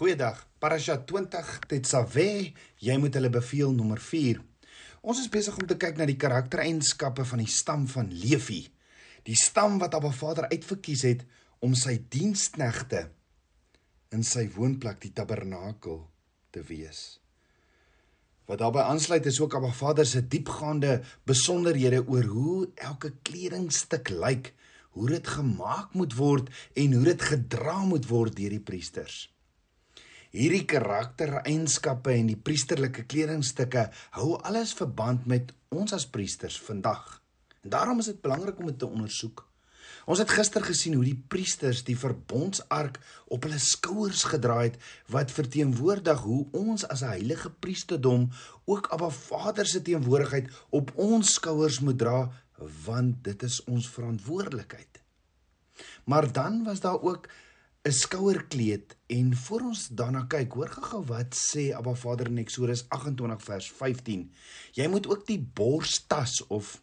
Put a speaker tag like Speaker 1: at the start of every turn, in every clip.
Speaker 1: Goeiedag. Parasha 20 Tetzaveh, jy moet hulle beveel nommer 4. Ons is besig om te kyk na die karaktereienskappe van die stam van Levi. Die stam wat Abba Vader uitverkies het om sy diensknegte in sy woonplek die tabernakel te wees. Wat daarbey aansluit is ook Abba Vader se diepgaande besonderhede oor hoe elke kledingstuk lyk, hoe dit gemaak moet word en hoe dit gedra moet word deur die priesters. Hierdie karaktereienskappe en die priesterlike kledingstukke hou alles verband met ons as priesters vandag. En daarom is dit belangrik om dit te ondersoek. Ons het gister gesien hoe die priesters die verbondsark op hulle skouers gedra het wat verteenwoordig hoe ons as 'n heilige priesterdom ook Abba Vader se teenwoordigheid op ons skouers moet dra want dit is ons verantwoordelikheid. Maar dan was daar ook 'n skouerkleed en voor ons daarna kyk, hoor gou wat sê Abba Vader in Eksodus 28 vers 15. Jy moet ook die borstas of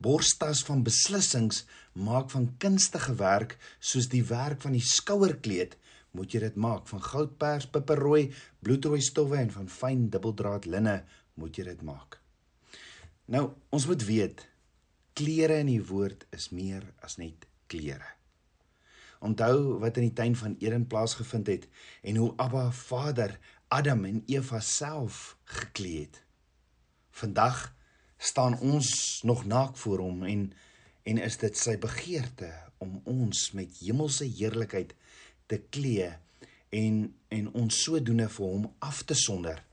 Speaker 1: borstas van beslissings maak van kunstige werk soos die werk van die skouerkleed moet jy dit maak van goudpers, piperrooi, bloedrooi stowwe en van fyn dubbeldraad linne moet jy dit maak. Nou, ons moet weet klere in die woord is meer as net klere. Onthou wat in die tuin van Eden plaasgevind het en hoe Abba Vader Adam en Eva self geklee het. Vandag staan ons nog naak voor hom en en is dit sy begeerte om ons met hemelse heerlikheid te klee en en ons sodoende vir hom af te sonder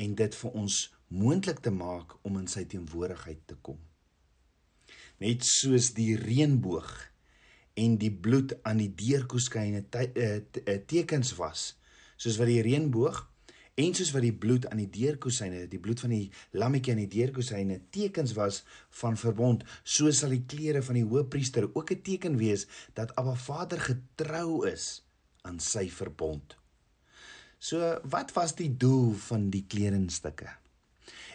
Speaker 1: en dit vir ons moontlik te maak om in sy teenwoordigheid te kom. Net soos die reënboog en die bloed aan die deurkoeskyne eh, eh, tekens was soos wat die reënboog en soos wat die bloed aan die deurkoesyne die bloed van die lammetjie aan die deurkoesyne tekens was van verbond so sal die klere van die hoëpriester ook 'n teken wees dat Abba Vader getrou is aan sy verbond. So wat was die doel van die kledingstukke?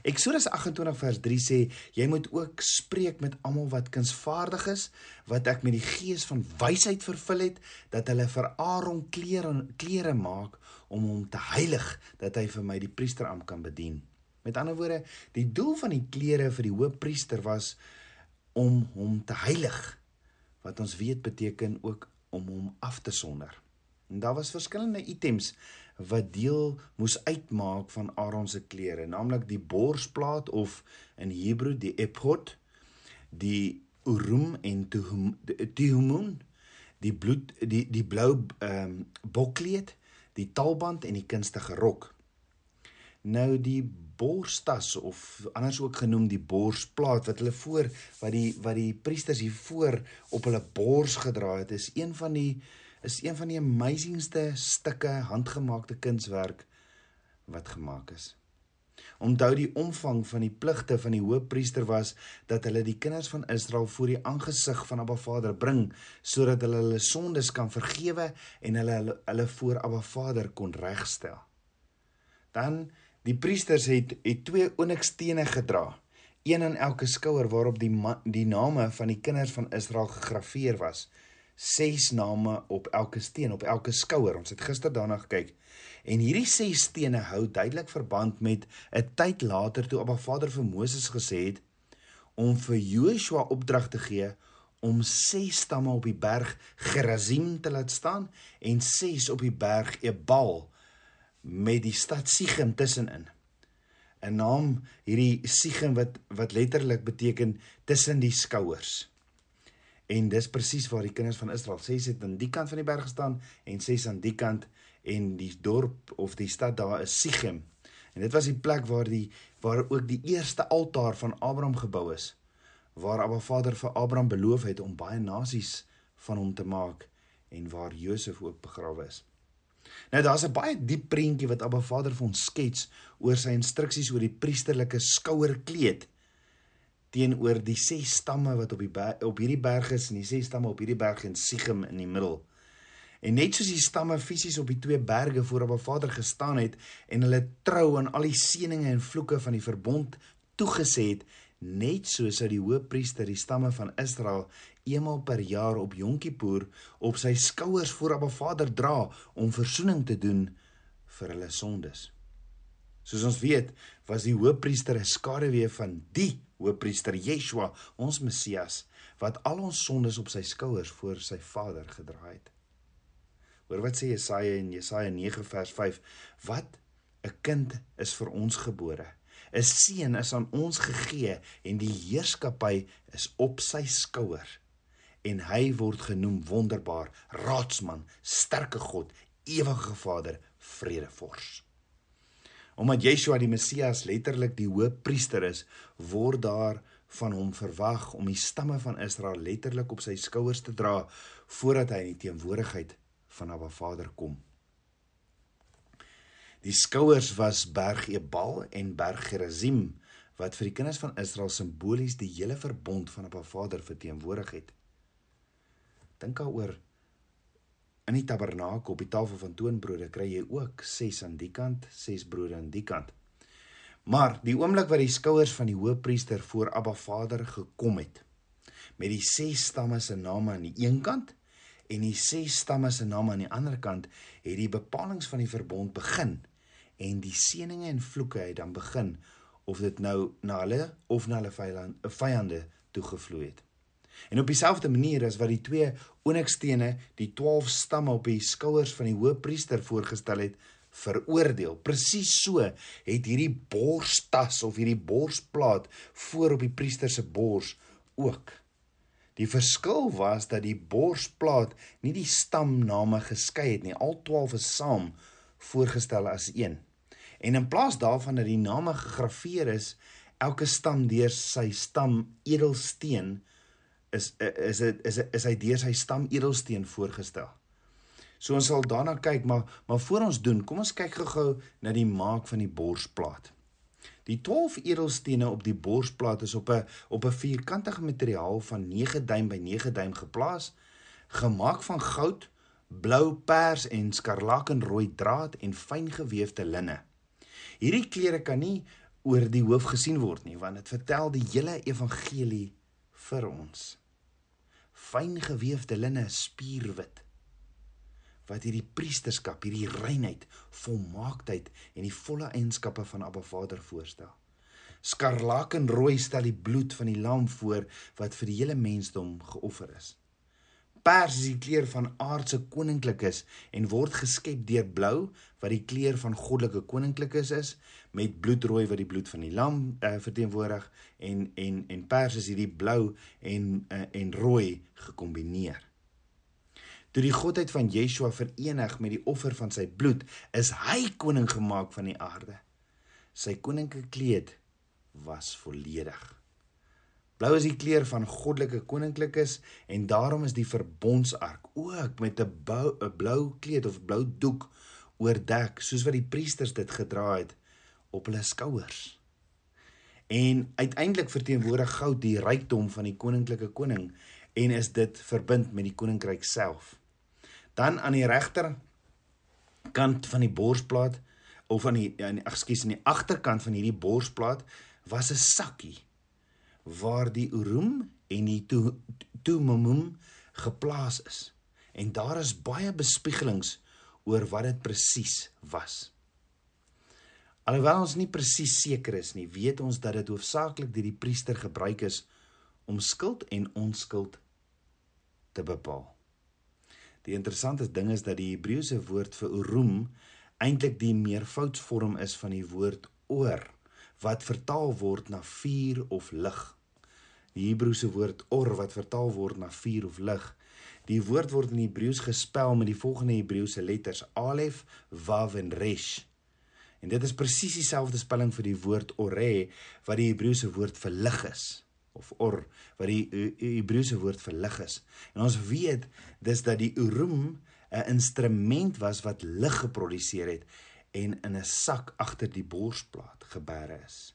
Speaker 1: Eksodus 28 vers 3 sê jy moet ook spreek met almal wat kunsvaardig is wat ek met die gees van wysheid vervul het dat hulle vir Aaron klere klere maak om hom te heilig dat hy vir my die priesteramp kan bedien. Met ander woorde, die doel van die klere vir die hoofpriester was om hom te heilig wat ons weet beteken ook om hom af te sonder. En daar was verskillende items wat deel moes uitmaak van Aaron se klere, naamlik die borsplaat of in Hebreë die ephod, die urim en tuhum, die bloed die die blou ehm um, bokkleed, die talband en die kunstige rok. Nou die borstas of anders ook genoem die borsplaat wat hulle voor wat die wat die priesters hier voor op hulle bors gedra het, is een van die is een van die amazingste stukke handgemaakte kunswerk wat gemaak is. Onthou die omvang van die pligte van die hoofpriester was dat hulle die kinders van Israel voor die aangesig van Abba Vader bring sodat hulle hulle sondes kan vergewe en hulle hulle, hulle voor Abba Vader kon regstel. Dan die priesters het het twee onyxstene gedra, een aan elke skouer waarop die die name van die kinders van Israel gegraveer was ses name op elke steen, op elke skouer. Ons het gister daarna gekyk. En hierdie ses stene hou duidelik verband met 'n tyd later toe Abba Vader vir Moses gesê het om vir Joshua opdrag te gee om ses stamme op die berg Gerizim te laat staan en ses op die berg Ebal met die stad Sichem tussenin. 'n Naam hierdie Sichem wat wat letterlik beteken tussen die skouers. En dis presies waar die kinders van Israel ses het aan die kant van die berg gestaan en ses aan die kant en die dorp of die stad daar is Sichem. En dit was die plek waar die waar ook die eerste altaar van Abraham gebou is. Waar Abba Vader vir Abraham beloof het om baie nasies van hom te maak en waar Josef ook begrawe is. Nou daar's 'n baie diep prentjie wat Abba Vader vir ons skets oor sy instruksies oor die priesterlike skouerkleed teenoor die ses stamme wat op die op hierdie berg is en die ses stamme op hierdie berg in Sichem in die middel. En net soos die stamme fisies op die twee berge voor op 'n Vader gestaan het en hulle trou aan al die seënings en vloeke van die verbond toegesê het, net soos sou die hoofpriester die stamme van Israel eenmal per jaar op Yom Kippur op sy skouers voor Abba Vader dra om verzoening te doen vir hulle sondes. Soos ons weet, was die hoofpriester 'n skaduwee van die hoofpriester Yeshua, ons Messias, wat al ons sondes op sy skouers voor sy Vader gedra het. Hoor wat sê Jesaja in Jesaja 9 vers 5, wat 'n kind is vir ons gebore 'n seun is aan ons gegee en die heerskappy is op sy skouer en hy word genoem wonderbaar raadsman sterke god ewige vader vredevors omdat Yeshua die Messias letterlik die hoëpriester is word daar van hom verwag om die stamme van Israel letterlik op sy skouers te dra voordat hy in die teenwoordigheid van Abba Vader kom Die skouers was berg Ebal en berg Gerizim wat vir die kinders van Israel simbolies die hele verbond van 'n Vader verteenwoordig het. Dink daaroor in die tabernakel op die tafel van toonbrode kry jy ook 6 aan die kant, 6 brode aan die kant. Maar die oomblik wat die skouers van die hoëpriester voor Abba Vader gekom het met die 6 stamme se name aan die een kant en die 6 stamme se name aan die ander kant, het die bepalinge van die verbond begin en die seëninge en vloeke het dan begin of dit nou na hulle of na hulle vyand vyande toegevloei het. En op dieselfde manier as wat die twee onikstene die 12 stamme op die skouers van die hoëpriester voorgestel het, veroordeel. Presies so het hierdie borstas of hierdie borsplaat voor op die priester se bors ook. Die verskil was dat die borsplaat nie die stamname geskei het nie. Al 12 is saam voorgestel as een. En in plaas daarvan dat die name gegraveer is, elke stam deur sy stam edelsteen is is dit is, is, hy deur sy stam edelsteen voorgestel. So ons sal daarna kyk, maar maar voor ons doen, kom ons kyk gou-gou na die maak van die borsplaat. Die 12 edelstene op die borsplaat is op 'n op 'n vierkantige materiaal van 9 duim by 9 duim geplaas, gemaak van goud, blou, pers en skarlakenrooi draad en fyn gewefte linne. Hierdie klere kan nie oor die hoof gesien word nie want dit vertel die hele evangelie vir ons. Fyn gewefte linne spierwit wat hierdie priesterskap, hierdie reinheid, volmaaktheid en die volle eienskappe van Abba Vader voorstel. Skarlakenrooi stel die bloed van die lam voor wat vir die hele mensdom geoffer is. Pers is die kleur van aardse koninklikes en word geskep deur blou wat die kleur van goddelike koninklikes is met bloedrooi wat die bloed van die lam uh, verteenwoordig en en en pers is hierdie blou en uh, en rooi gekombineer. Toe die godheid van Yeshua verenig met die offer van sy bloed, is hy koning gemaak van die aarde. Sy koninklike kleed was volledig. Blou is die kleur van goddelike koninklikes en daarom is die verbondsark ook met 'n blou kleed of blou doek oordek soos wat die priesters dit gedra het op hulle skouers. En uiteindelik verteenwoordig goud die rykdom van die koninklike koning en is dit verbind met die koninkryk self. Dan aan die regter kant van die borsplaat of aan die ekskuus aan die agterkant van hierdie borsplaat was 'n sakkie waar die Urim en die Tumim geplaas is. En daar is baie bespiegelings oor wat dit presies was. Alhoewel ons nie presies seker is nie, weet ons dat dit hoofsaaklik deur die priester gebruik is om skuld en onskuld te bepaal. Die interessante ding is dat die Hebreëse woord vir Urim eintlik die meervoudsvorm is van die woord oor wat vertaal word na vuur of lig. Die Hebreëse woord or wat vertaal word na vuur of lig. Die woord word in Hebreëus gespel met die volgende Hebreëse letters: Alef, Wav en Resh. En dit is presies dieselfde spelling vir die woord ore wat die Hebreëse woord vir lig is of or wat die Hebreëse woord vir lig is. En ons weet dis dat die Urim 'n instrument was wat lig geproduseer het en in 'n sak agter die borsplaat gebeere is.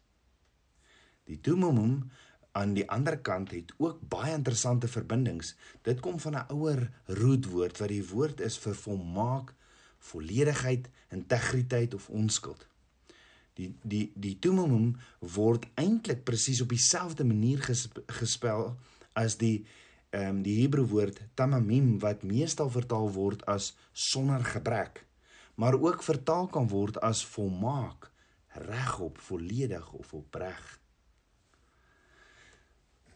Speaker 1: Die Tumumum aan die ander kant het ook baie interessante verbindings. Dit kom van 'n ouer roetwoord wat die woord is vir volmaak, volledigheid, integriteit of onskuld. Die die die tumumum word eintlik presies op dieselfde manier gespel as die ehm um, die Hebreë woord tamamim wat meestal vertaal word as sonder gebrek, maar ook vertaal kan word as volmaak, regop, volledig of opreg.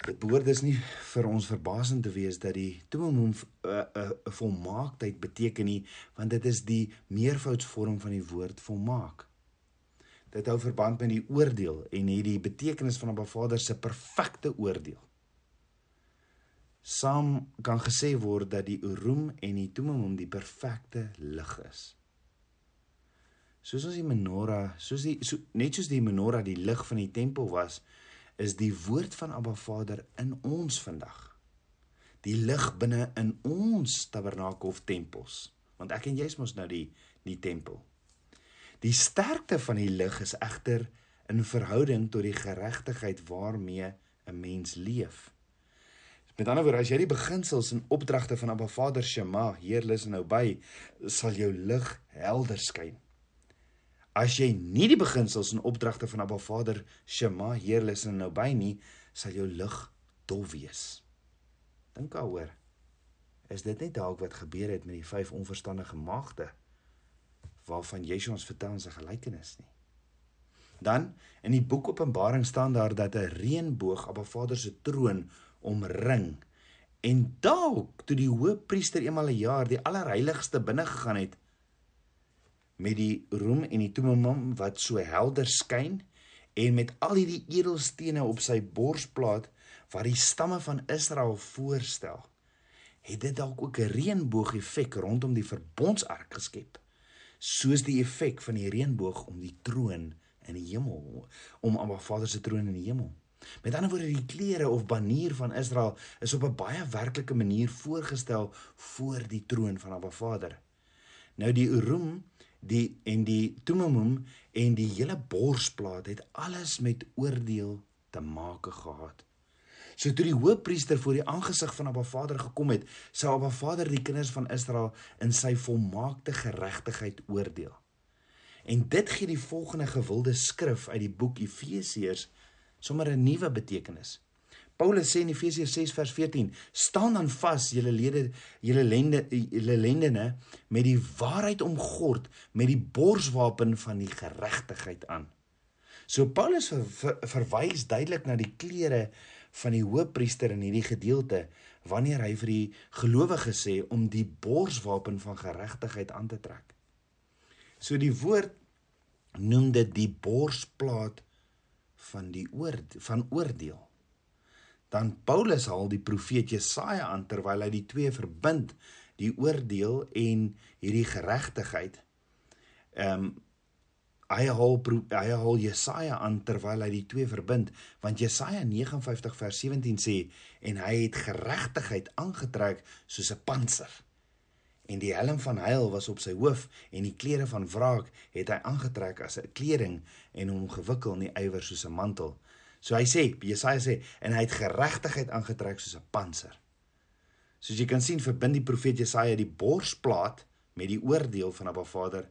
Speaker 1: Dit behoort dus nie vir ons verbasend te wees dat die tumumum 'n uh, 'n uh, uh, volmaaktheid beteken nie, want dit is die meervoudsvorm van die woord volmaak. Dit hou verband met die oordeel en het die betekenis van 'n Vader se perfekte oordeel. Saam kan gesê word dat die Urim en die Tumim die perfekte lig is. Soos ons die menorah, soos die so, net soos die menorah die lig van die tempel was, is die woord van Abba Vader in ons vandag. Die lig binne in ons tabernakel of tempels, want ek en jy is mos nou die die tempel. Die sterkte van die lig is egter in verhouding tot die geregtigheid waarmee 'n mens leef. Met ander woorde, as jy die beginsels en opdragte van Abba Vader Shema, Heer lus nou by, sal jou lig helder skyn. As jy nie die beginsels en opdragte van Abba Vader Shema, Heer lus nou by nie, sal jou lig dof wees. Dink daaroor. Is dit net dalk wat gebeur het met die vyf onverstandige maagde? waarvan Yeshua ons vertel in sy gelykenis nie. Dan in die boek Openbaring staan daar dat 'n reënboog 'n Vader se troon omring. En dalk toe die hoëpriester eenmal 'n jaar die allerheiligste binne gegaan het met die roem en die tumimum wat so helder skyn en met al hierdie edelstene op sy borsplaat wat die stamme van Israel voorstel, het dit dalk ook 'n reënboog effek rondom die verbondsark geskep soos die effek van die reënboog om die troon in die hemel om ons Vader se troon in die hemel. Met ander woorde die klere of banier van Israel is op 'n baie werklike manier voorgestel voor die troon van Abba Vader. Nou die Urim, die en die Tumimum en die hele borsplaat het alles met oordeel te maak gehad. So toe die hoofpriester voor die aangesig van Abba Vader gekom het, sou Abba Vader die kinders van Israel in sy volmaakte geregtigheid oordeel. En dit gee die volgende gewilde skrif uit die boek Efesiërs sommer 'n nuwe betekenis. Paulus sê in Efesiërs 6 vers 14: "Staan dan vas, julle lede, julle lende, julle lendene met die waarheid omgord met die borswapen van die geregtigheid aan." So Paulus ver, ver, verwys duidelik na die klere van die hoofpriester in hierdie gedeelte wanneer hy vir die gelowiges sê om die borswapen van geregtigheid aan te trek. So die woord noem dit die borsplaat van die oord van oordeel. Dan Paulus haal die profeet Jesaja aan terwyl hy die twee verbind, die oordeel en hierdie geregtigheid. Ehm um, hy haal hy haal Jesaja aan terwyl hy die twee verbind want Jesaja 59 vers 17 sê en hy het geregtigheid aangetrek soos 'n panser en die helm van heil was op sy hoof en die klere van wraak het hy aangetrek as 'n kleding en hom gewikkel in die ywer soos 'n mantel so hy sê Jesaja sê en hy het geregtigheid aangetrek soos 'n panser soos jy kan sien verbind die profeet Jesaja die borsplaat met die oordeel van Abba Vader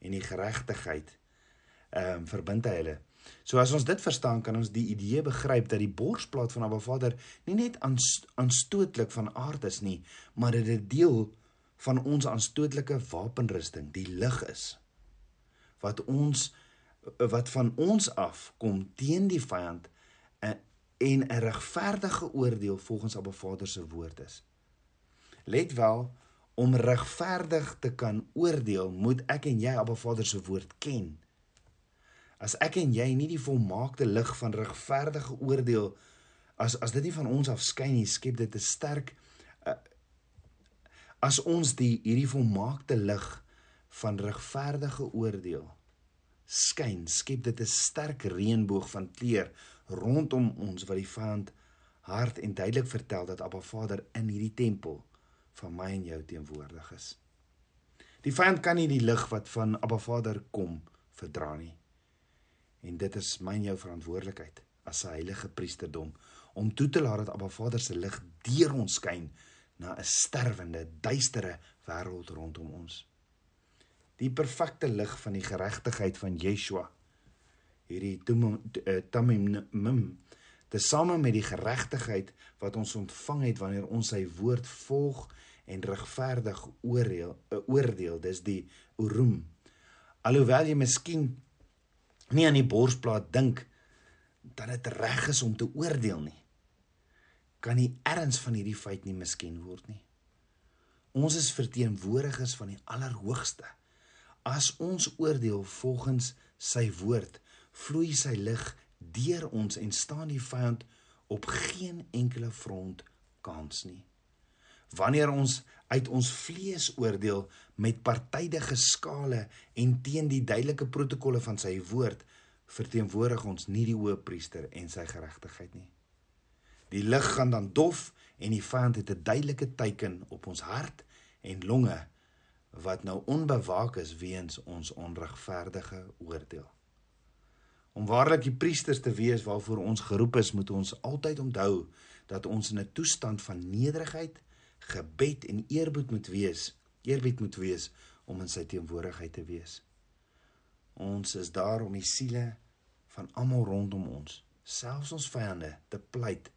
Speaker 1: en die geregtigheid ehm um, verbind hy hulle. So as ons dit verstaan, kan ons die idee begryp dat die borsplaat van Abba Vader nie net aanstootlik van aard is nie, maar dit 'n deel van ons aanstootlike wapenrusting, die lig is wat ons wat van ons af kom teen die vyand en 'n regverdige oordeel volgens Abba Vader se woord is. Let wel, om regverdig te kan oordeel, moet ek en jy Abba Vader se woord ken. As ek en jy nie die volmaakte lig van regverdige oordeel as as dit nie van ons af skyn nie, skep dit 'n sterk uh, as ons die hierdie volmaakte lig van regverdige oordeel skyn, skep dit 'n sterk reënboog van kleur rondom ons wat die vyand hard en duidelik vertel dat Abba Vader in hierdie tempel van my en jou teenwoordig is. Die vyand kan nie die lig wat van Abba Vader kom verdra nie. En dit is myn jou verantwoordelikheid as 'n heilige priesterdom om toe te laat dat Abba Vader se lig deur ons skyn na 'n sterwende, duistere wêreld rondom ons. Die perfekte lig van die geregtigheid van Yeshua. Hierdie eh, tamim tesame met die geregtigheid wat ons ontvang het wanneer ons sy woord volg en regverdig oordeel eh, oordeel. Dis die urum alhoewel jy miskien nie aan die borsplaat dink dat dit reg is om te oordeel nie kan nie erns van hierdie feit nie misken word nie. Ons is verteenwoordigers van die allerhoogste as ons oordeel volgens sy woord vloei sy lig deur ons en staan die vyand op geen enkele front kans nie. Wanneer ons uit ons vlees oordeel met partydige skale en teen die duidelike protokolle van sy woord, verteenwoordig ons nie die hoëpriester en sy geregtigheid nie. Die lig gaan dan dof en die vyand het 'n duidelike teken op ons hart en longe wat nou onbewaak is weens ons onregverdige oordeel. Om waarlik die priesters te wees waarvoor ons geroep is, moet ons altyd onthou dat ons in 'n toestand van nederigheid, gebed en eerbied moet wees, eerbied moet wees om in sy teenwoordigheid te wees. Ons is daar om die siele van almal rondom ons, selfs ons vyande, te pleit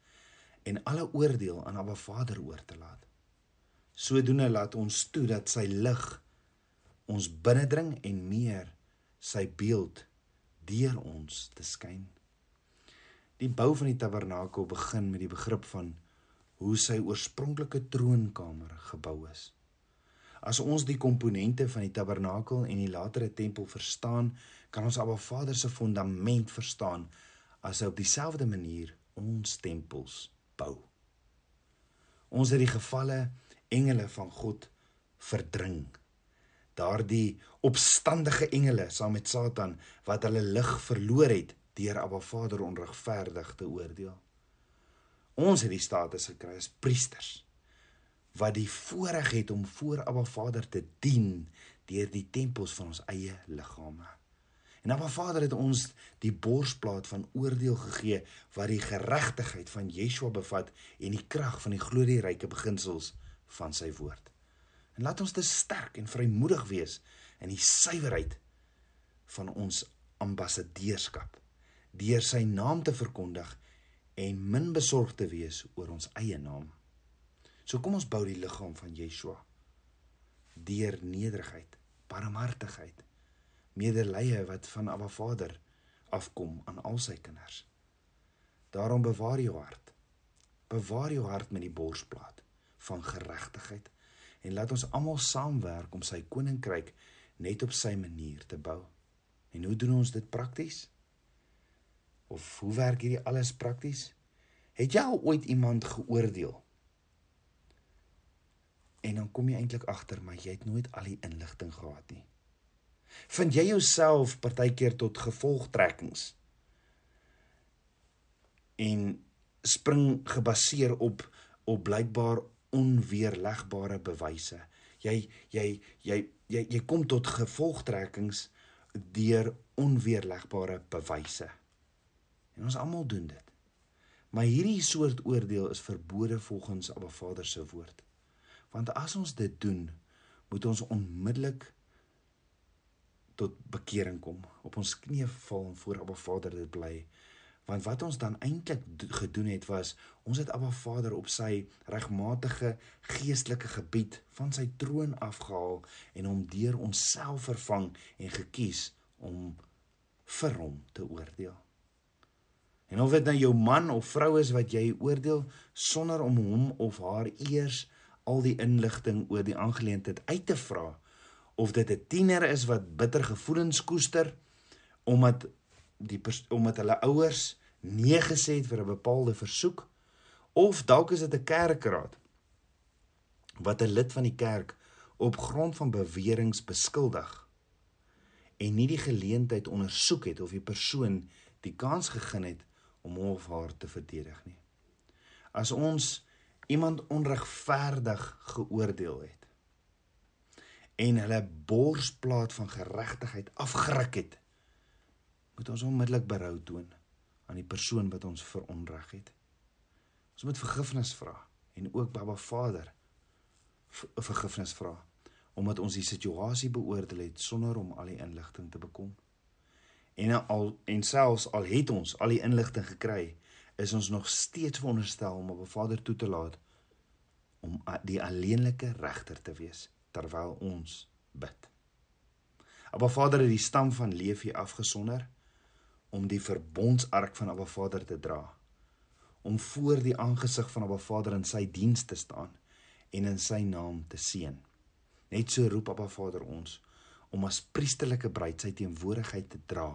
Speaker 1: en alle oordeel aan Abba Vader oor te laat. Sodoende laat ons toe dat sy lig ons binnendring en meer sy beeld deur ons te skyn. Die bou van die tabernakel begin met die begrip van hoe sy oorspronklike troonkamer gebou is. As ons die komponente van die tabernakel en die latere tempel verstaan, kan ons Abba Vader se fondament verstaan as hy op dieselfde manier ons tempels bou. Ons het die gevalle engele van God verdring daardie opstandige engele saam met Satan wat hulle lig verloor het deur Abba Vader onregverdig te oordeel. Ons het die status gekry as priesters wat die voorreg het om voor Abba Vader te dien deur die tempels van ons eie liggame. En Abba Vader het ons die borsplaat van oordeel gegee wat die geregtigheid van Yeshua bevat en die krag van die glorieryke beginsels van sy woord. En laat ons te sterk en vrymoedig wees in die suiwerheid van ons ambassadeurskap deur sy naam te verkondig en min besorgd te wees oor ons eie naam. So kom ons bou die liggaam van Yeshua deur nederigheid, barmhartigheid, medelee wat van Abba Vader afkom aan al sy kinders. Daarom bewaar jou hart. Bewaar jou hart met die borsplaat van geregtigheid en laat ons almal saamwerk om sy koninkryk net op sy manier te bou. En hoe doen ons dit prakties? Of hoe werk hierdie alles prakties? Het jy al ooit iemand geoordeel? En dan kom jy eintlik agter maar jy het nooit al die inligting gehad nie. Vind jy jouself partykeer tot gevolgtrekkings? En spring gebaseer op op blykbaar onweerlegbare bewyse. Jy jy jy jy jy kom tot gevolgtrekkings deur onweerlegbare bewyse. En ons almal doen dit. Maar hierdie soort oordeel is verbode volgens Abba Vader se woord. Want as ons dit doen, moet ons onmiddellik tot bekering kom, op ons knieë val en voor Abba Vader dit bly Want wat ons dan eintlik gedoen het was ons het Abba Vader op sy regmatige geestelike gebied van sy troon afgehaal en hom deur onsself vervang en gekies om vir hom te oordeel. En of dit nou jou man of vrou is wat jy oordeel sonder om hom of haar eers al die inligting oor die aangeleentheid uit te vra of dit 'n tiener is wat bitter gevoelens koester omdat die omdat hulle ouers nee gesê het vir 'n bepaalde versoek of dalk is dit 'n kerkraad wat 'n lid van die kerk op grond van beweringe beskuldig en nie die geleentheid ondersoek het of die persoon die kans gegee het om hom of haar te verdedig nie. As ons iemand onregverdig geoordeel het en hulle borsplaat van geregtigheid afgeruk het moet ons onmiddellik berou toon aan die persoon wat ons veronreg het. Ons moet vergifnis vra en ook Baba Vader vergifnis vra omdat ons die situasie beoordeel het sonder om al die inligting te bekom. En al en selfs al het ons al die inligting gekry, is ons nog steeds veronderstel om op 'n Vader toe te laat om die alleenlike regter te wees terwyl ons bid. Abba Vader het die stam van Lewi afgesonder om die verbondsark van Abba Vader te dra, om voor die aangesig van Abba Vader in sy diens te staan en in sy naam te seën. Net so roep Abba Vader ons om as priesterlike bruid sy teenwoordigheid te dra,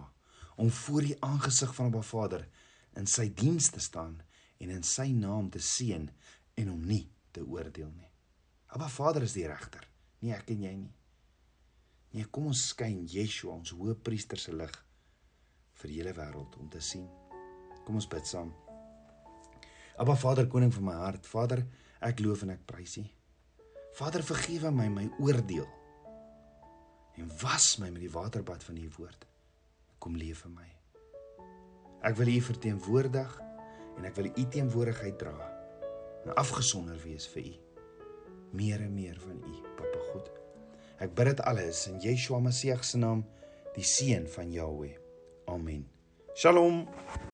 Speaker 1: om voor die aangesig van Abba Vader in sy diens te staan en in sy naam te seën en hom nie te oordeel nie. Abba Vader is die regter, nie ek en jy nie. Nee, kom ons skyn Yeshua ons hoëpriester se lig vir die hele wêreld om te sien. Kom ons bid saam. Abba Vader, koning van my hart, Vader, ek loof en ek prys U. Vader, vergewe my my oordeel en was my met die waterbad van U woord. Kom leef vir my. Ek wil U verteenwoordig en ek wil U teenwoordigheid dra en afgesonder wees vir U. Meer en meer van U, Papa God. Ek bid dit alles in Yeshua Messie se naam, die seun van Jahweh. Amen. Shalom.